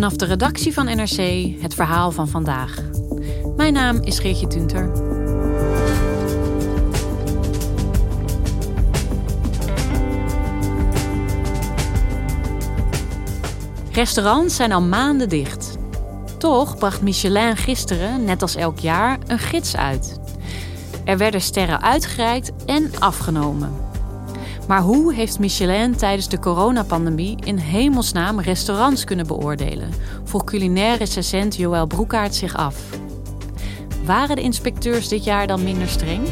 Vanaf de redactie van NRC het verhaal van vandaag. Mijn naam is Geertje Tunter. Restaurants zijn al maanden dicht. Toch bracht Michelin gisteren, net als elk jaar, een gids uit. Er werden sterren uitgereikt en afgenomen. Maar hoe heeft Michelin tijdens de coronapandemie in hemelsnaam restaurants kunnen beoordelen? Vroeg culinair recensent Joël Broekaert zich af. Waren de inspecteurs dit jaar dan minder streng?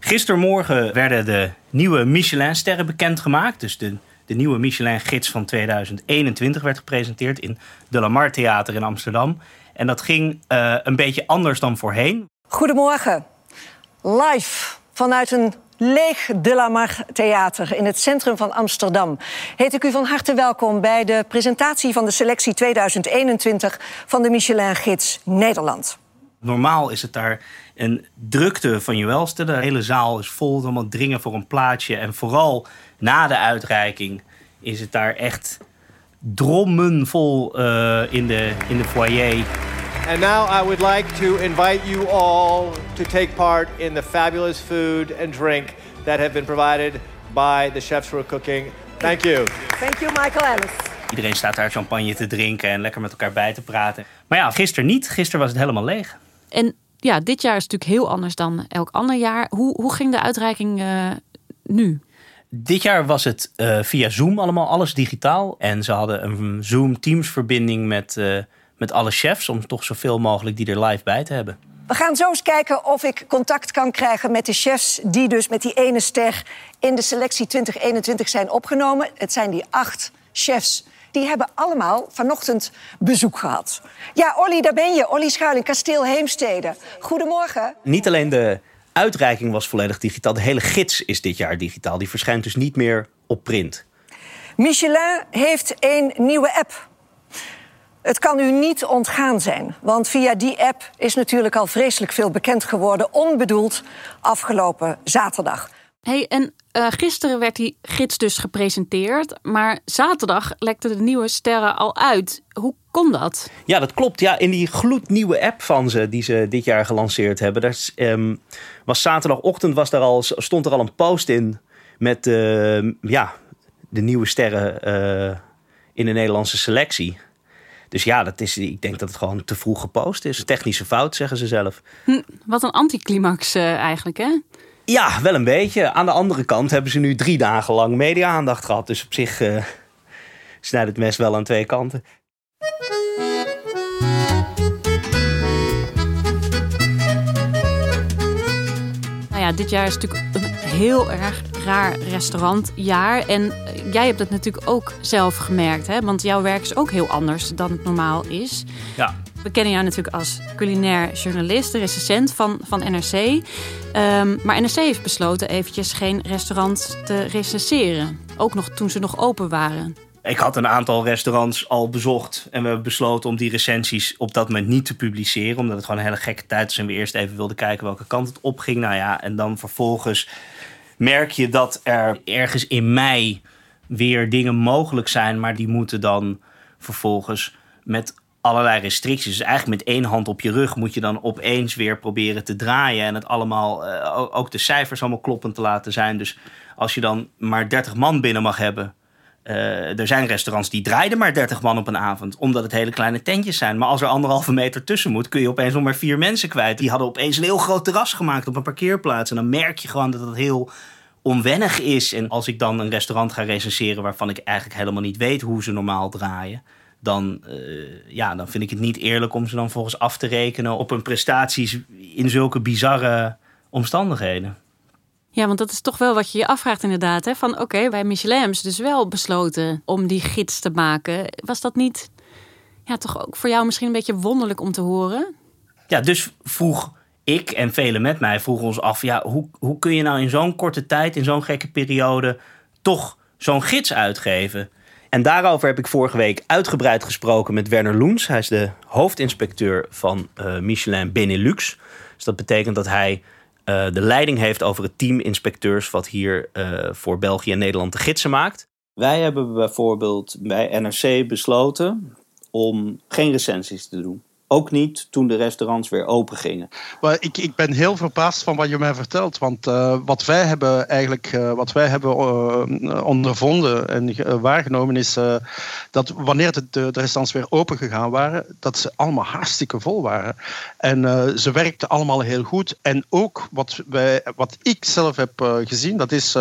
Gistermorgen werden de nieuwe Michelin-sterren bekendgemaakt. Dus de, de nieuwe Michelin-gids van 2021 werd gepresenteerd in de Lamar Theater in Amsterdam. En dat ging uh, een beetje anders dan voorheen. Goedemorgen. Live vanuit een leeg De La Mar Theater in het centrum van Amsterdam. Heet ik u van harte welkom bij de presentatie van de selectie 2021 van de Michelin-gids Nederland. Normaal is het daar een drukte van je welste. De hele zaal is vol, allemaal dringen voor een plaatje. En vooral na de uitreiking is het daar echt drommen vol uh, in, de, in de foyer. And now I would like to invite you all to take part in the fabulous food and drink that have been provided by the chefs who are cooking. Thank you. Thank you, Michael Ellis. Iedereen staat daar champagne te drinken en lekker met elkaar bij te praten. Maar ja, gisteren niet. Gisteren was het helemaal leeg. En ja, dit jaar is natuurlijk heel anders dan elk ander jaar. Hoe, hoe ging de uitreiking uh, nu? Dit jaar was het uh, via Zoom allemaal, alles digitaal. En ze hadden een Zoom Teams verbinding met, uh, met alle chefs... om toch zoveel mogelijk die er live bij te hebben. We gaan zo eens kijken of ik contact kan krijgen met de chefs... die dus met die ene ster in de selectie 2021 zijn opgenomen. Het zijn die acht chefs die hebben allemaal vanochtend bezoek gehad. Ja, Olly, daar ben je. Olly Schuiling, Kasteel Heemstede. Goedemorgen. Niet alleen de uitreiking was volledig digitaal. De hele gids is dit jaar digitaal. Die verschijnt dus niet meer op print. Michelin heeft een nieuwe app. Het kan u niet ontgaan zijn, want via die app is natuurlijk al vreselijk veel bekend geworden, onbedoeld, afgelopen zaterdag. Hey, en uh, gisteren werd die gids dus gepresenteerd, maar zaterdag lekten de nieuwe sterren al uit. Hoe kon dat? Ja, dat klopt. Ja, in die gloednieuwe app van ze, die ze dit jaar gelanceerd hebben, daar um, was zaterdagochtend was daar al, stond er al een post in met uh, ja, de nieuwe sterren uh, in de Nederlandse selectie. Dus ja, dat is, ik denk dat het gewoon te vroeg gepost is. Technische fout, zeggen ze zelf. Hm, wat een anticlimax uh, eigenlijk, hè? Ja, wel een beetje. Aan de andere kant hebben ze nu drie dagen lang media-aandacht gehad. Dus op zich uh, snijdt het mes wel aan twee kanten. Nou ja, dit jaar is natuurlijk een heel erg raar restaurantjaar. En jij hebt het natuurlijk ook zelf gemerkt, hè? Want jouw werk is ook heel anders dan het normaal is. Ja. We kennen jou natuurlijk als culinair journalist, recensent van, van NRC. Um, maar NRC heeft besloten eventjes geen restaurants te recenseren. Ook nog toen ze nog open waren. Ik had een aantal restaurants al bezocht. En we hebben besloten om die recensies op dat moment niet te publiceren. Omdat het gewoon een hele gekke tijd is. En we eerst even wilden kijken welke kant het opging. Nou ja, en dan vervolgens merk je dat er ergens in mei weer dingen mogelijk zijn. Maar die moeten dan vervolgens met allerlei restricties. Dus eigenlijk met één hand op je rug moet je dan opeens weer proberen te draaien. En het allemaal, eh, ook de cijfers allemaal kloppend te laten zijn. Dus als je dan maar 30 man binnen mag hebben. Uh, er zijn restaurants die draaien maar 30 man op een avond, omdat het hele kleine tentjes zijn. Maar als er anderhalve meter tussen moet, kun je opeens nog maar vier mensen kwijt. Die hadden opeens een heel groot terras gemaakt op een parkeerplaats. En dan merk je gewoon dat het heel onwennig is. En als ik dan een restaurant ga recenseren waarvan ik eigenlijk helemaal niet weet hoe ze normaal draaien, dan, uh, ja, dan vind ik het niet eerlijk om ze dan volgens af te rekenen op hun prestaties in zulke bizarre omstandigheden. Ja, want dat is toch wel wat je je afvraagt inderdaad. Hè? Van oké, okay, bij Michelin hebben ze dus wel besloten om die gids te maken. Was dat niet ja, toch ook voor jou misschien een beetje wonderlijk om te horen? Ja, dus vroeg ik en velen met mij vroegen ons af... Ja, hoe, hoe kun je nou in zo'n korte tijd, in zo'n gekke periode... toch zo'n gids uitgeven? En daarover heb ik vorige week uitgebreid gesproken met Werner Loens. Hij is de hoofdinspecteur van uh, Michelin Benelux. Dus dat betekent dat hij uh, de leiding heeft over het team inspecteurs... wat hier uh, voor België en Nederland de gidsen maakt. Wij hebben bijvoorbeeld bij NRC besloten om geen recensies te doen. Ook niet toen de restaurants weer open gingen. Maar ik, ik ben heel verbaasd van wat je mij vertelt. Want uh, wat wij hebben eigenlijk uh, wat wij hebben uh, ondervonden en waargenomen is dat wanneer de, de, de, restaurants weer open gegaan waren, dat ze allemaal hartstikke vol waren. En ze werkten allemaal heel goed. En ook wat, wij, wat ik zelf heb gezien, dat is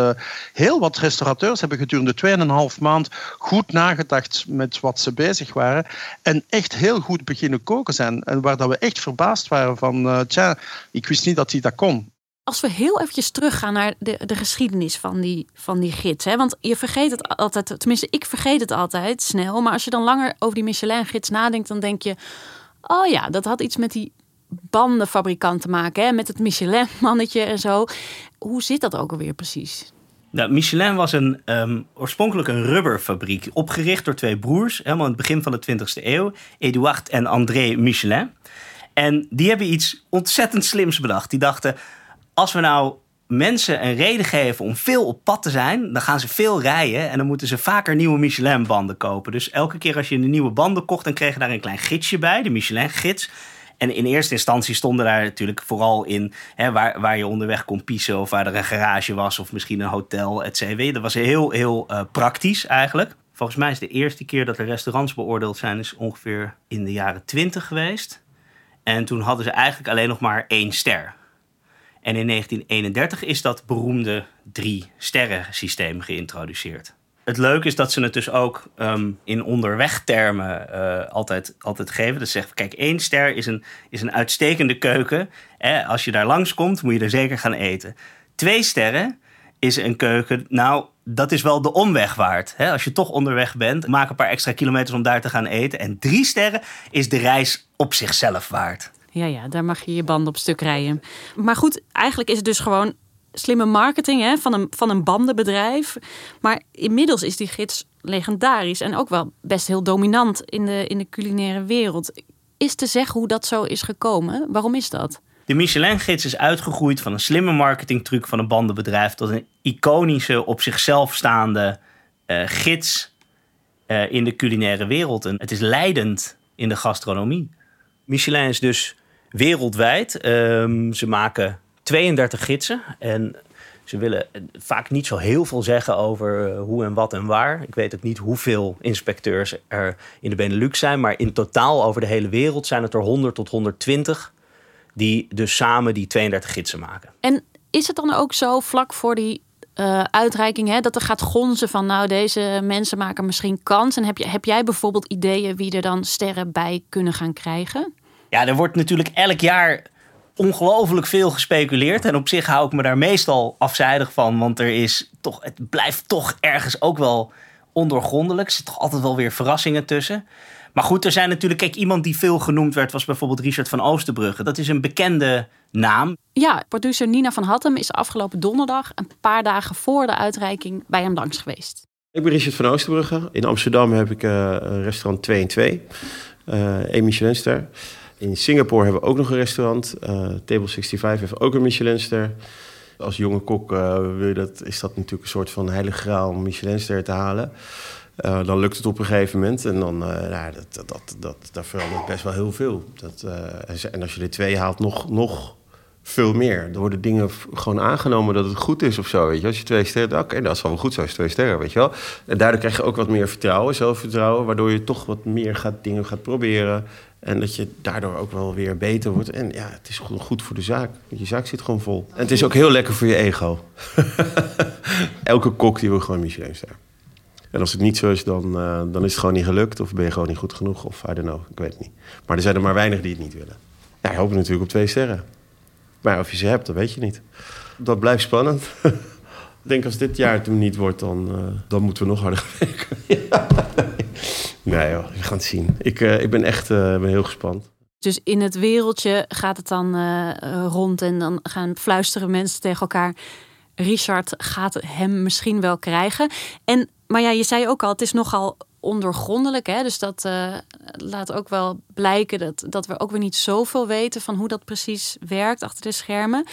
heel wat restaurateurs hebben gedurende 2,5 maand goed nagedacht met wat ze bezig waren. En echt heel goed beginnen koken zijn. En waar dat we echt verbaasd waren van, uh, tja, ik wist niet dat hij dat kon. Als we heel eventjes teruggaan naar de, de geschiedenis van die, van die gids. Hè? Want je vergeet het altijd, tenminste ik vergeet het altijd snel. Maar als je dan langer over die Michelin-gids nadenkt, dan denk je... Oh ja, dat had iets met die bandenfabrikant te maken. Hè? Met het Michelin-mannetje en zo. Hoe zit dat ook alweer precies? Nou, Michelin was een, um, oorspronkelijk een rubberfabriek, opgericht door twee broers, helemaal in het begin van de 20e eeuw, Eduard en André Michelin. En die hebben iets ontzettend slims bedacht. Die dachten, als we nou mensen een reden geven om veel op pad te zijn, dan gaan ze veel rijden en dan moeten ze vaker nieuwe Michelin-banden kopen. Dus elke keer als je een nieuwe banden kocht, dan kreeg je daar een klein gidsje bij, de Michelin-gids. En in eerste instantie stonden daar natuurlijk vooral in hè, waar, waar je onderweg kon piezen of waar er een garage was of misschien een hotel, et cetera. Dat was heel, heel uh, praktisch eigenlijk. Volgens mij is de eerste keer dat er restaurants beoordeeld zijn, is ongeveer in de jaren twintig geweest. En toen hadden ze eigenlijk alleen nog maar één ster. En in 1931 is dat beroemde drie sterren systeem geïntroduceerd het leuke is dat ze het dus ook um, in onderwegtermen uh, altijd, altijd geven. Dus zeggen, kijk, één ster is een, is een uitstekende keuken. Als je daar langskomt, moet je er zeker gaan eten. Twee sterren is een keuken, nou, dat is wel de omweg waard. Hè? Als je toch onderweg bent, maak een paar extra kilometers om daar te gaan eten. En drie sterren is de reis op zichzelf waard. Ja, ja, daar mag je je band op stuk rijden. Maar goed, eigenlijk is het dus gewoon slimme marketing hè, van, een, van een bandenbedrijf. Maar inmiddels is die gids legendarisch en ook wel best heel dominant in de, in de culinaire wereld. Is te zeggen hoe dat zo is gekomen? Waarom is dat? De Michelin-gids is uitgegroeid van een slimme marketingtruc van een bandenbedrijf tot een iconische, op zichzelf staande uh, gids uh, in de culinaire wereld. En het is leidend in de gastronomie. Michelin is dus wereldwijd. Um, ze maken 32 gidsen. En ze willen vaak niet zo heel veel zeggen over eh, hoe en wat en waar. Ik weet ook niet hoeveel inspecteurs er in de Benelux zijn. Maar in totaal over de hele wereld zijn het er 100 tot 120 die dus samen die 32 gidsen maken. En is het dan ook zo vlak voor die uh, uitreiking hè, dat er gaat gonzen van nou deze mensen maken misschien kans. En heb, je, heb jij bijvoorbeeld ideeën wie er dan sterren bij kunnen gaan krijgen? Ja, er wordt natuurlijk elk jaar ongelooflijk veel gespeculeerd. En op zich hou ik me daar meestal afzijdig van. Want er is toch, het blijft toch ergens ook wel ondoorgrondelijk. Er zitten toch altijd wel weer verrassingen tussen. Maar goed, er zijn natuurlijk, kijk, iemand die veel genoemd werd, was bijvoorbeeld Richard van Oosterbrugge. Dat is een bekende naam. Ja, producer Nina van Hattem is afgelopen donderdag, een paar dagen voor de uitreiking, bij hem langs geweest. Ik ben Richard van Oosterbrugge. In Amsterdam heb ik uh, restaurant 2 in 2, uh, een Michelinster. In Singapore hebben we ook nog een restaurant. Uh, Table 65 heeft ook een Michelinster. Als jonge kok uh, wil je dat, is dat natuurlijk een soort van heilige graal om Michelinster te halen. Uh, dan lukt het op een gegeven moment. En dan nou, dat, dat, dat, dat, verandert best wel heel veel. Dat, en als je er twee haalt, nog, nog veel meer. Er worden dingen gewoon aangenomen dat het goed is of zo. Weet je? Als je twee sterren, oké, dat zal wel goed zijn als twee sterren, weet je wel. En daardoor krijg je ook wat meer vertrouwen, zelfvertrouwen, waardoor je toch wat meer gaat, dingen gaat proberen. En dat je daardoor ook wel weer beter wordt. En ja, het is goed, voor de zaak. Je zaak zit gewoon vol. En het is ook heel lekker voor je ego. Elke kok die wil gewoon Michelinster. En als het niet zo is, dan, uh, dan is het gewoon niet gelukt. Of ben je gewoon niet goed genoeg. Of I don't know, ik weet het niet. Maar er zijn er maar weinig die het niet willen. Ja, ik hoop natuurlijk op twee sterren. Maar of je ze hebt, dat weet je niet. Dat blijft spannend. Ik denk als dit jaar het hem niet wordt, dan, uh, dan moeten we nog harder werken. nee joh, we gaan het zien. Ik, uh, ik ben echt uh, ben heel gespannen. Dus in het wereldje gaat het dan rond en dan gaan fluisteren mensen tegen elkaar. Richard gaat hem misschien wel krijgen. En, maar ja, je zei ook al, het is nogal ondergrondelijk. Hè? Dus dat laat ook wel blijken dat, dat we ook weer niet zoveel weten van hoe dat precies werkt achter de schermen.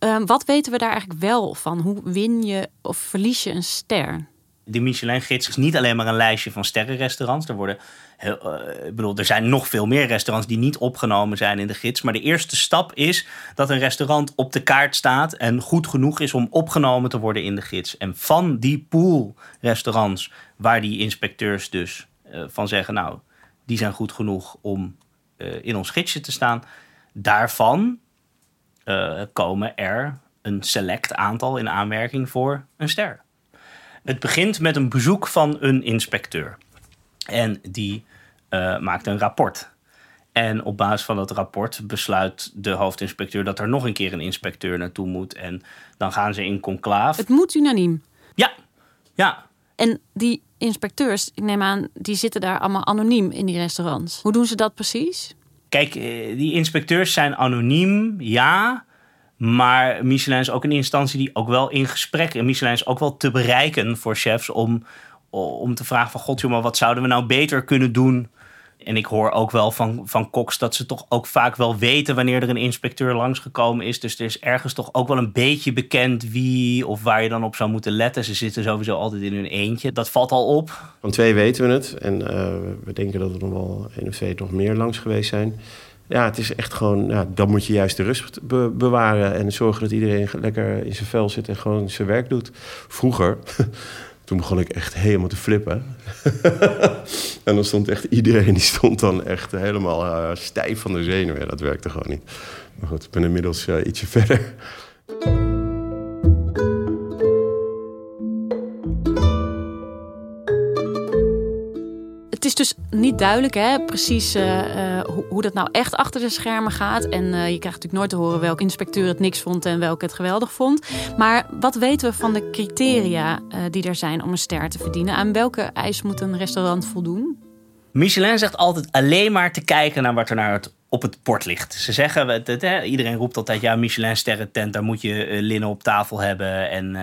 Uh, wat weten we daar eigenlijk wel van? Hoe win je of verlies je een ster? De Michelin-gids is niet alleen maar een lijstje van sterrenrestaurants. Er, worden, uh, ik bedoel, er zijn nog veel meer restaurants die niet opgenomen zijn in de gids. Maar de eerste stap is dat een restaurant op de kaart staat en goed genoeg is om opgenomen te worden in de gids. En van die pool restaurants waar die inspecteurs dus uh, van zeggen, nou, die zijn goed genoeg om uh, in ons gidsje te staan. Daarvan komen er een select aantal in aanmerking voor een ster. Het begint met een bezoek van een inspecteur. En die maakt een rapport. En op basis van dat rapport besluit de hoofdinspecteur dat er nog een keer een inspecteur naartoe moet. En dan gaan ze in conclaaf. Het moet unaniem. Ja, ja. En die inspecteurs, ik neem aan, die zitten daar allemaal anoniem in die restaurants. Hoe doen ze dat precies? Kijk, die inspecteurs zijn anoniem, ja. Maar Michelin is ook een instantie die ook wel in gesprek... en Michelin is ook wel te bereiken voor chefs... om, om te vragen van... god jongen, wat zouden we nou beter kunnen doen... En ik hoor ook wel van, van koks dat ze toch ook vaak wel weten wanneer er een inspecteur langsgekomen is. Dus er is ergens toch ook wel een beetje bekend wie of waar je dan op zou moeten letten. Ze zitten sowieso altijd in hun eentje. Dat valt al op. Van twee weten we het. En uh, we denken dat er nog wel één of twee nog meer langs geweest zijn. Ja, het is echt gewoon, ja, dan moet je juist de rust be bewaren en zorgen dat iedereen lekker in zijn vel zit en gewoon zijn werk doet. Vroeger toen begon ik echt helemaal te flippen. en dan stond echt iedereen, die stond dan echt helemaal uh, stijf van de zenuwen. Dat werkte gewoon niet. Maar goed, ik ben inmiddels uh, ietsje verder. Het is dus niet duidelijk hè, precies uh, uh, hoe, hoe, dat nou echt achter de schermen gaat. En uh, je krijgt natuurlijk nooit te horen welke inspecteur het niks vond en welke het geweldig vond. Maar wat weten we van de criteria die er zijn om een ster te verdienen? Aan welke eis moet een restaurant voldoen? Michelin zegt altijd alleen maar te kijken naar wat er naar op het bord ligt. Ze zeggen, het, hè, iedereen roept altijd, ja, Michelin sterrentent, daar moet je linnen op tafel hebben en,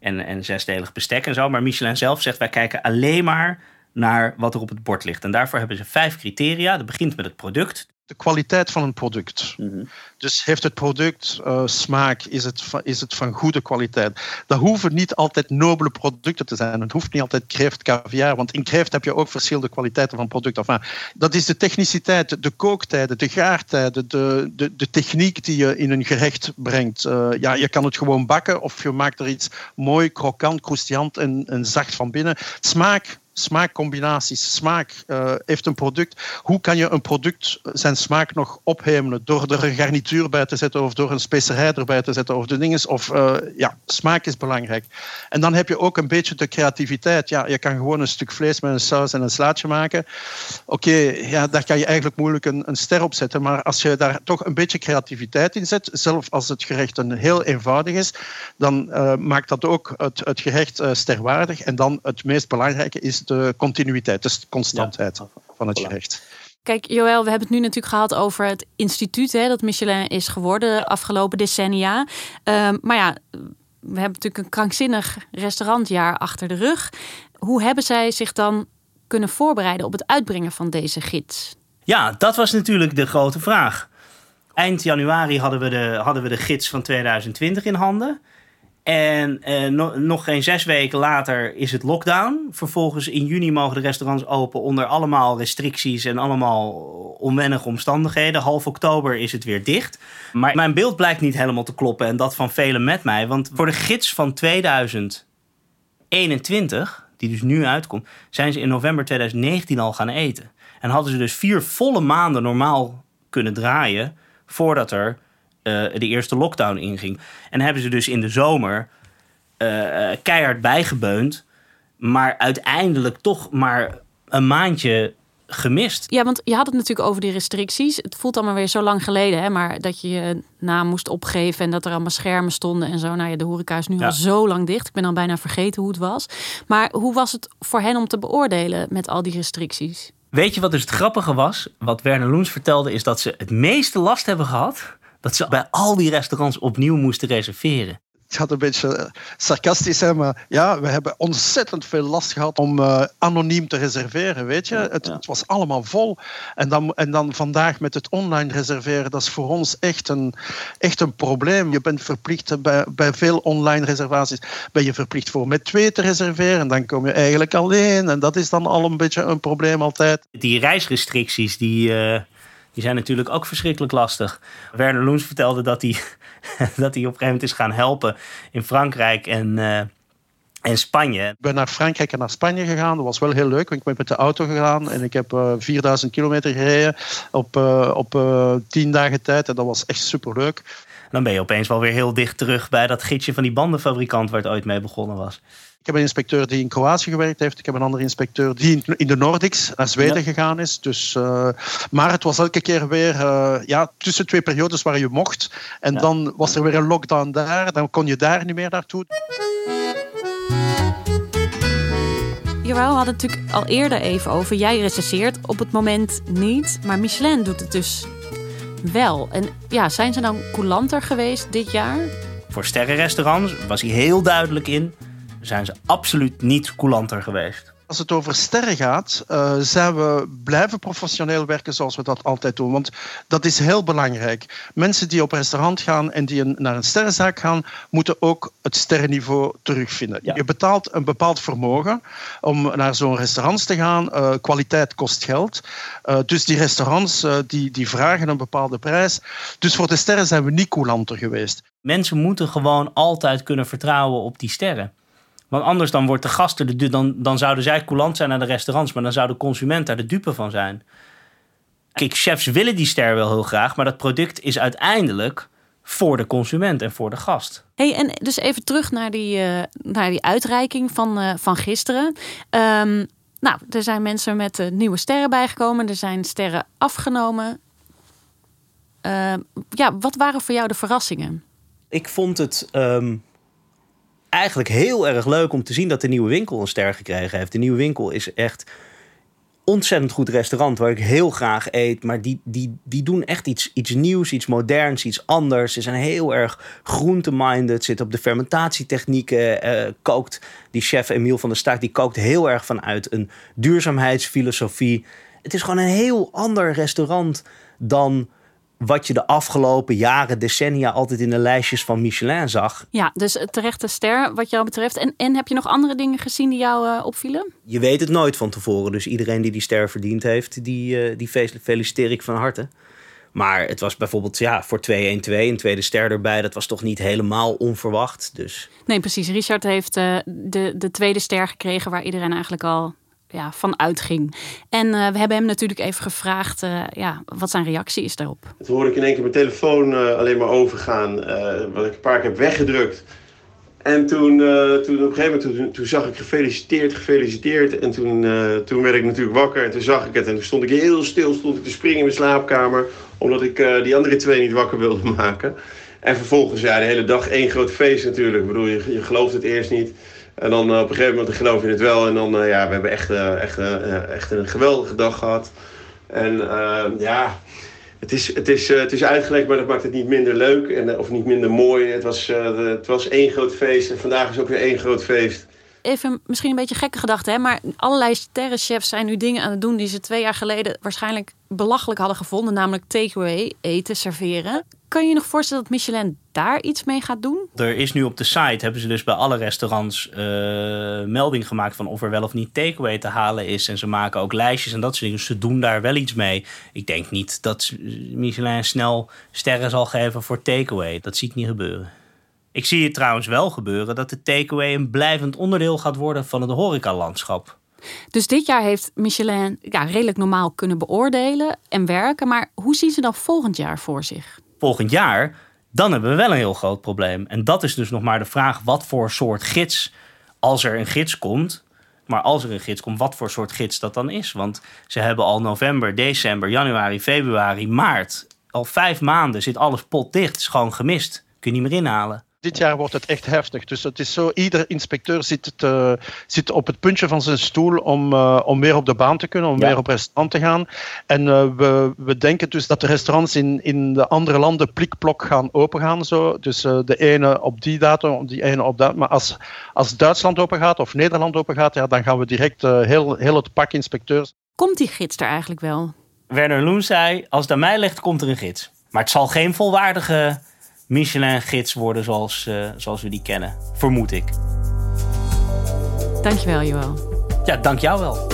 en, en zesdelig bestek en zo. Maar Michelin zelf zegt, wij kijken alleen maar naar wat er op het bord ligt. En daarvoor hebben ze vijf criteria. Dat begint met het product. De kwaliteit van een product. Mm -hmm. Dus heeft het product uh, smaak? Is het, van, is het van goede kwaliteit? Dat hoeven niet altijd nobele producten te zijn. Het hoeft niet altijd kreeft, caviar. Want in kreeft heb je ook verschillende kwaliteiten van producten. Enfin, dat is de techniciteit, de kooktijden, de gaartijden, de, de, de techniek die je in een gerecht brengt. Uh, ja, je kan het gewoon bakken of je maakt er iets mooi, krokant, croustillant en, en zacht van binnen. Smaak smaakcombinaties, smaak uh, heeft een product. Hoe kan je een product zijn smaak nog ophemelen door er een garnituur bij te zetten of door een specerij erbij te zetten of de dingen. Of uh, ja, smaak is belangrijk. En dan heb je ook een beetje de creativiteit. Ja, je kan gewoon een stuk vlees met een saus en een slaatje maken. Oké, ja, daar kan je eigenlijk moeilijk een, een ster op zetten. Maar als je daar toch een beetje creativiteit in zet, zelfs als het gerecht een heel eenvoudig is, dan maakt dat ook het, het gerecht sterwaardig. En dan het meest belangrijke is de continuïteit, de constantheid ja. van het gerecht. Kijk, Joël, we hebben het nu natuurlijk gehad over het instituut hè, dat Michelin is geworden de afgelopen decennia. Um, maar ja, we hebben natuurlijk een krankzinnig restaurantjaar achter de rug. Hoe hebben zij zich dan kunnen voorbereiden op het uitbrengen van deze gids? Ja, dat was natuurlijk de grote vraag. Eind januari hadden we de, hadden we de gids van 2020 in handen. En eh, no- nog geen zes weken later is het lockdown. Vervolgens in juni mogen de restaurants open onder allemaal restricties en allemaal onwennige omstandigheden. Half oktober is het weer dicht. Maar mijn beeld blijkt niet helemaal te kloppen en dat van velen met mij. Want voor de gids van 2021, die dus nu uitkomt, zijn ze in november 2019 al gaan eten. En hadden ze dus vier volle maanden normaal kunnen draaien voordat er eh, de eerste lockdown inging. En hebben ze dus in de zomer eh, eh, keihard bijgebeund. Maar uiteindelijk toch maar een maandje gemist. Ja, want je had het natuurlijk over die restricties. Het voelt allemaal weer zo lang geleden, hè? maar dat je je naam moest opgeven en dat er allemaal schermen stonden en zo. Nou ja, de horeca is nu Ja. al zo lang dicht. Ik ben al bijna vergeten hoe het was. Maar hoe was het voor hen om te beoordelen met al die restricties? Weet je wat dus het grappige was? Wat Werner Loens vertelde is dat ze het meeste last hebben gehad... dat ze bij al die restaurants opnieuw moesten reserveren. Het gaat een beetje eh, sarcastisch zijn, maar ja, we hebben ontzettend veel last gehad om eh, anoniem te reserveren, weet je. Het, het was allemaal vol. En dan, en dan vandaag met het online reserveren, dat is voor ons echt een, echt een probleem. Je bent verplicht bij, bij veel online reservaties, ben je verplicht voor met twee te reserveren. En dan kom je eigenlijk alleen. En dat is dan al een beetje een probleem altijd. Die reisrestricties, die, eh, die zijn natuurlijk ook verschrikkelijk lastig. Werner Loens vertelde dat hij, dat hij op een gegeven moment is gaan helpen in Frankrijk en, eh, en Spanje. Ik ben naar Frankrijk en naar Spanje gegaan. Dat was wel heel leuk, want ik ben met de auto gegaan en ik heb eh 4000 kilometer gereden op, eh, op eh 10 dagen tijd. En dat was echt superleuk. Dan ben je opeens wel weer heel dicht terug bij dat gidsje van die bandenfabrikant waar het ooit mee begonnen was. Ik heb een inspecteur die in Kroatië gewerkt heeft. Ik heb een andere inspecteur die in, de Nordics naar Zweden Ja. gegaan is. Dus, eh, maar het was elke keer weer eh, ja, tussen twee periodes waar je mocht. En Ja. dan was er weer een lockdown daar. Dan kon je daar niet meer naartoe. Jawel, we hadden het natuurlijk al eerder even over. Jij recenseert op het moment niet, maar Michelin doet het dus wel. En ja, zijn ze dan coulanter geweest dit jaar? Voor sterrenrestaurants was hij heel duidelijk in. Zijn ze absoluut niet coulanter geweest. Als het over sterren gaat, eh, zijn we blijven professioneel werken zoals we dat altijd doen. Want dat is heel belangrijk. Mensen die op restaurant gaan en die een- naar een sterrenzaak gaan, moeten ook het sterrenniveau terugvinden. Ja. Je betaalt een bepaald vermogen om naar zo'n restaurant te gaan. Eh, kwaliteit kost geld. Eh, dus die restaurants die, die vragen een bepaalde prijs. Dus voor de sterren zijn we niet coulanter geweest. Mensen moeten gewoon altijd kunnen vertrouwen op die sterren. Want anders dan wordt de gasten, de, du- dan, dan zouden zij coulant zijn naar de restaurants, maar dan zou de consument daar de dupe van zijn. Kijk, chefs willen die ster wel heel graag, maar dat product is uiteindelijk voor de consument en voor de gast. Hey, en dus even terug naar die, eh, naar die uitreiking van, eh, van gisteren. Ehm, nou, er zijn mensen met eh, nieuwe sterren bijgekomen. Er zijn sterren afgenomen. Ehm, ja, wat waren voor jou de verrassingen? Ik vond het ehm, eigenlijk heel erg leuk om te zien dat de nieuwe winkel een ster gekregen heeft. De nieuwe winkel is echt ontzettend goed restaurant waar ik heel graag eet. Maar die, die, die doen echt iets, iets nieuws, iets moderns, iets anders. Ze zijn heel erg groente-minded, zitten op de fermentatietechnieken. eh, kookt die chef Emiel van der Staak, die kookt heel erg vanuit een duurzaamheidsfilosofie. Het is gewoon een heel ander restaurant dan wat je de afgelopen jaren, decennia altijd in de lijstjes van Michelin zag. Ja, dus terechte ster wat jou betreft. En, en heb je nog andere dingen gezien die jou eh, opvielen? Je weet het nooit van tevoren. Dus iedereen die die ster verdiend heeft, die, eh, die fe- feliciteer ik van harte. Maar het was bijvoorbeeld ja, voor 2-1-2, een tweede ster erbij. Dat was toch niet helemaal onverwacht. Dus Nee, precies. Richard heeft eh, de, de tweede ster gekregen waar iedereen eigenlijk al ja, van uitging. En eh, we hebben hem natuurlijk even gevraagd eh, ja, wat zijn reactie is daarop. Toen hoorde ik in één keer mijn telefoon eh, alleen maar overgaan, wat ik een paar keer heb weggedrukt. En toen, toen op een gegeven moment toen, toen zag ik gefeliciteerd, gefeliciteerd. En toen, toen werd ik natuurlijk wakker en toen zag ik het. En toen stond ik heel stil, stond ik te springen in mijn slaapkamer. Omdat ik die andere twee niet wakker wilde maken. En vervolgens, ja, de hele dag één groot feest natuurlijk. Ik bedoel, je, je gelooft het eerst niet. En dan eh, op een gegeven moment geloof je het wel. En dan, eh, ja, we hebben echt, eh, echt, echt een geweldige dag gehad. En ja, het is, het, is, het is uitgelegd, maar dat maakt het niet minder leuk en, of niet minder mooi. Het was, het was één groot feest en vandaag is ook weer één groot feest. even misschien een beetje gekke gedachte, hè, maar allerlei sterrenchefs zijn nu dingen aan het doen die ze twee jaar geleden waarschijnlijk belachelijk hadden gevonden, namelijk takeaway eten serveren. Kan je je nog voorstellen dat Michelin daar iets mee gaat doen? Er is nu op de site, hebben ze dus bij alle restaurants uh, melding gemaakt van of er wel of niet takeaway te halen is. En ze maken ook lijstjes en dat soort dingen. Dus ze doen daar wel iets mee. Ik denk niet dat Michelin snel sterren zal geven voor takeaway. Dat zie ik niet gebeuren. Ik zie het trouwens wel gebeuren dat de takeaway een blijvend onderdeel gaat worden van het horecalandschap. Dus dit jaar heeft Michelin ja, redelijk normaal kunnen beoordelen en werken. Maar hoe zien ze dan volgend jaar voor zich? Volgend jaar, dan hebben we wel een heel groot probleem. En dat is dus nog maar de vraag: wat voor soort gids, als er een gids komt. Maar als er een gids komt, wat voor soort gids dat dan is. Want ze hebben al november, december, januari, februari, maart. Al vijf maanden zit alles potdicht. is gewoon gemist. Kun je niet meer inhalen dit jaar wordt het echt heftig. Dus het is zo, ieder inspecteur zit, te, zit op het puntje van zijn stoel om, uh, om weer op de baan te kunnen, om weer op restaurant te gaan. En uh, we, we denken dus dat de restaurants in, in de andere landen plikplok gaan opengaan. Zo. Dus uh, de ene op die datum, die ene op dat. Maar als, als Duitsland open gaat of Nederland open gaat, ja, dan gaan we direct heel, heel het pak inspecteurs. Komt die gids er eigenlijk wel? Werner Loen zei, als het aan mij ligt, komt er een gids. Maar het zal geen volwaardige Michelin-gids worden zoals, uh, zoals we die kennen. Vermoed ik. Dankjewel, Joël. Ja, dank jou wel.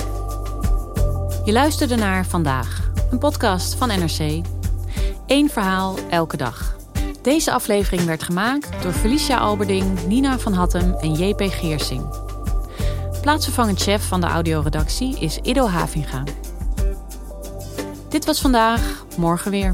Je luisterde naar Vandaag, een podcast van NRC. Eén verhaal elke dag. Deze aflevering werd gemaakt door Felicia Alberding, Nina van Hattem en JP Geersing. Plaatsvervangend chef van de audioredactie is Ido Havinga. Dit was vandaag, morgen weer.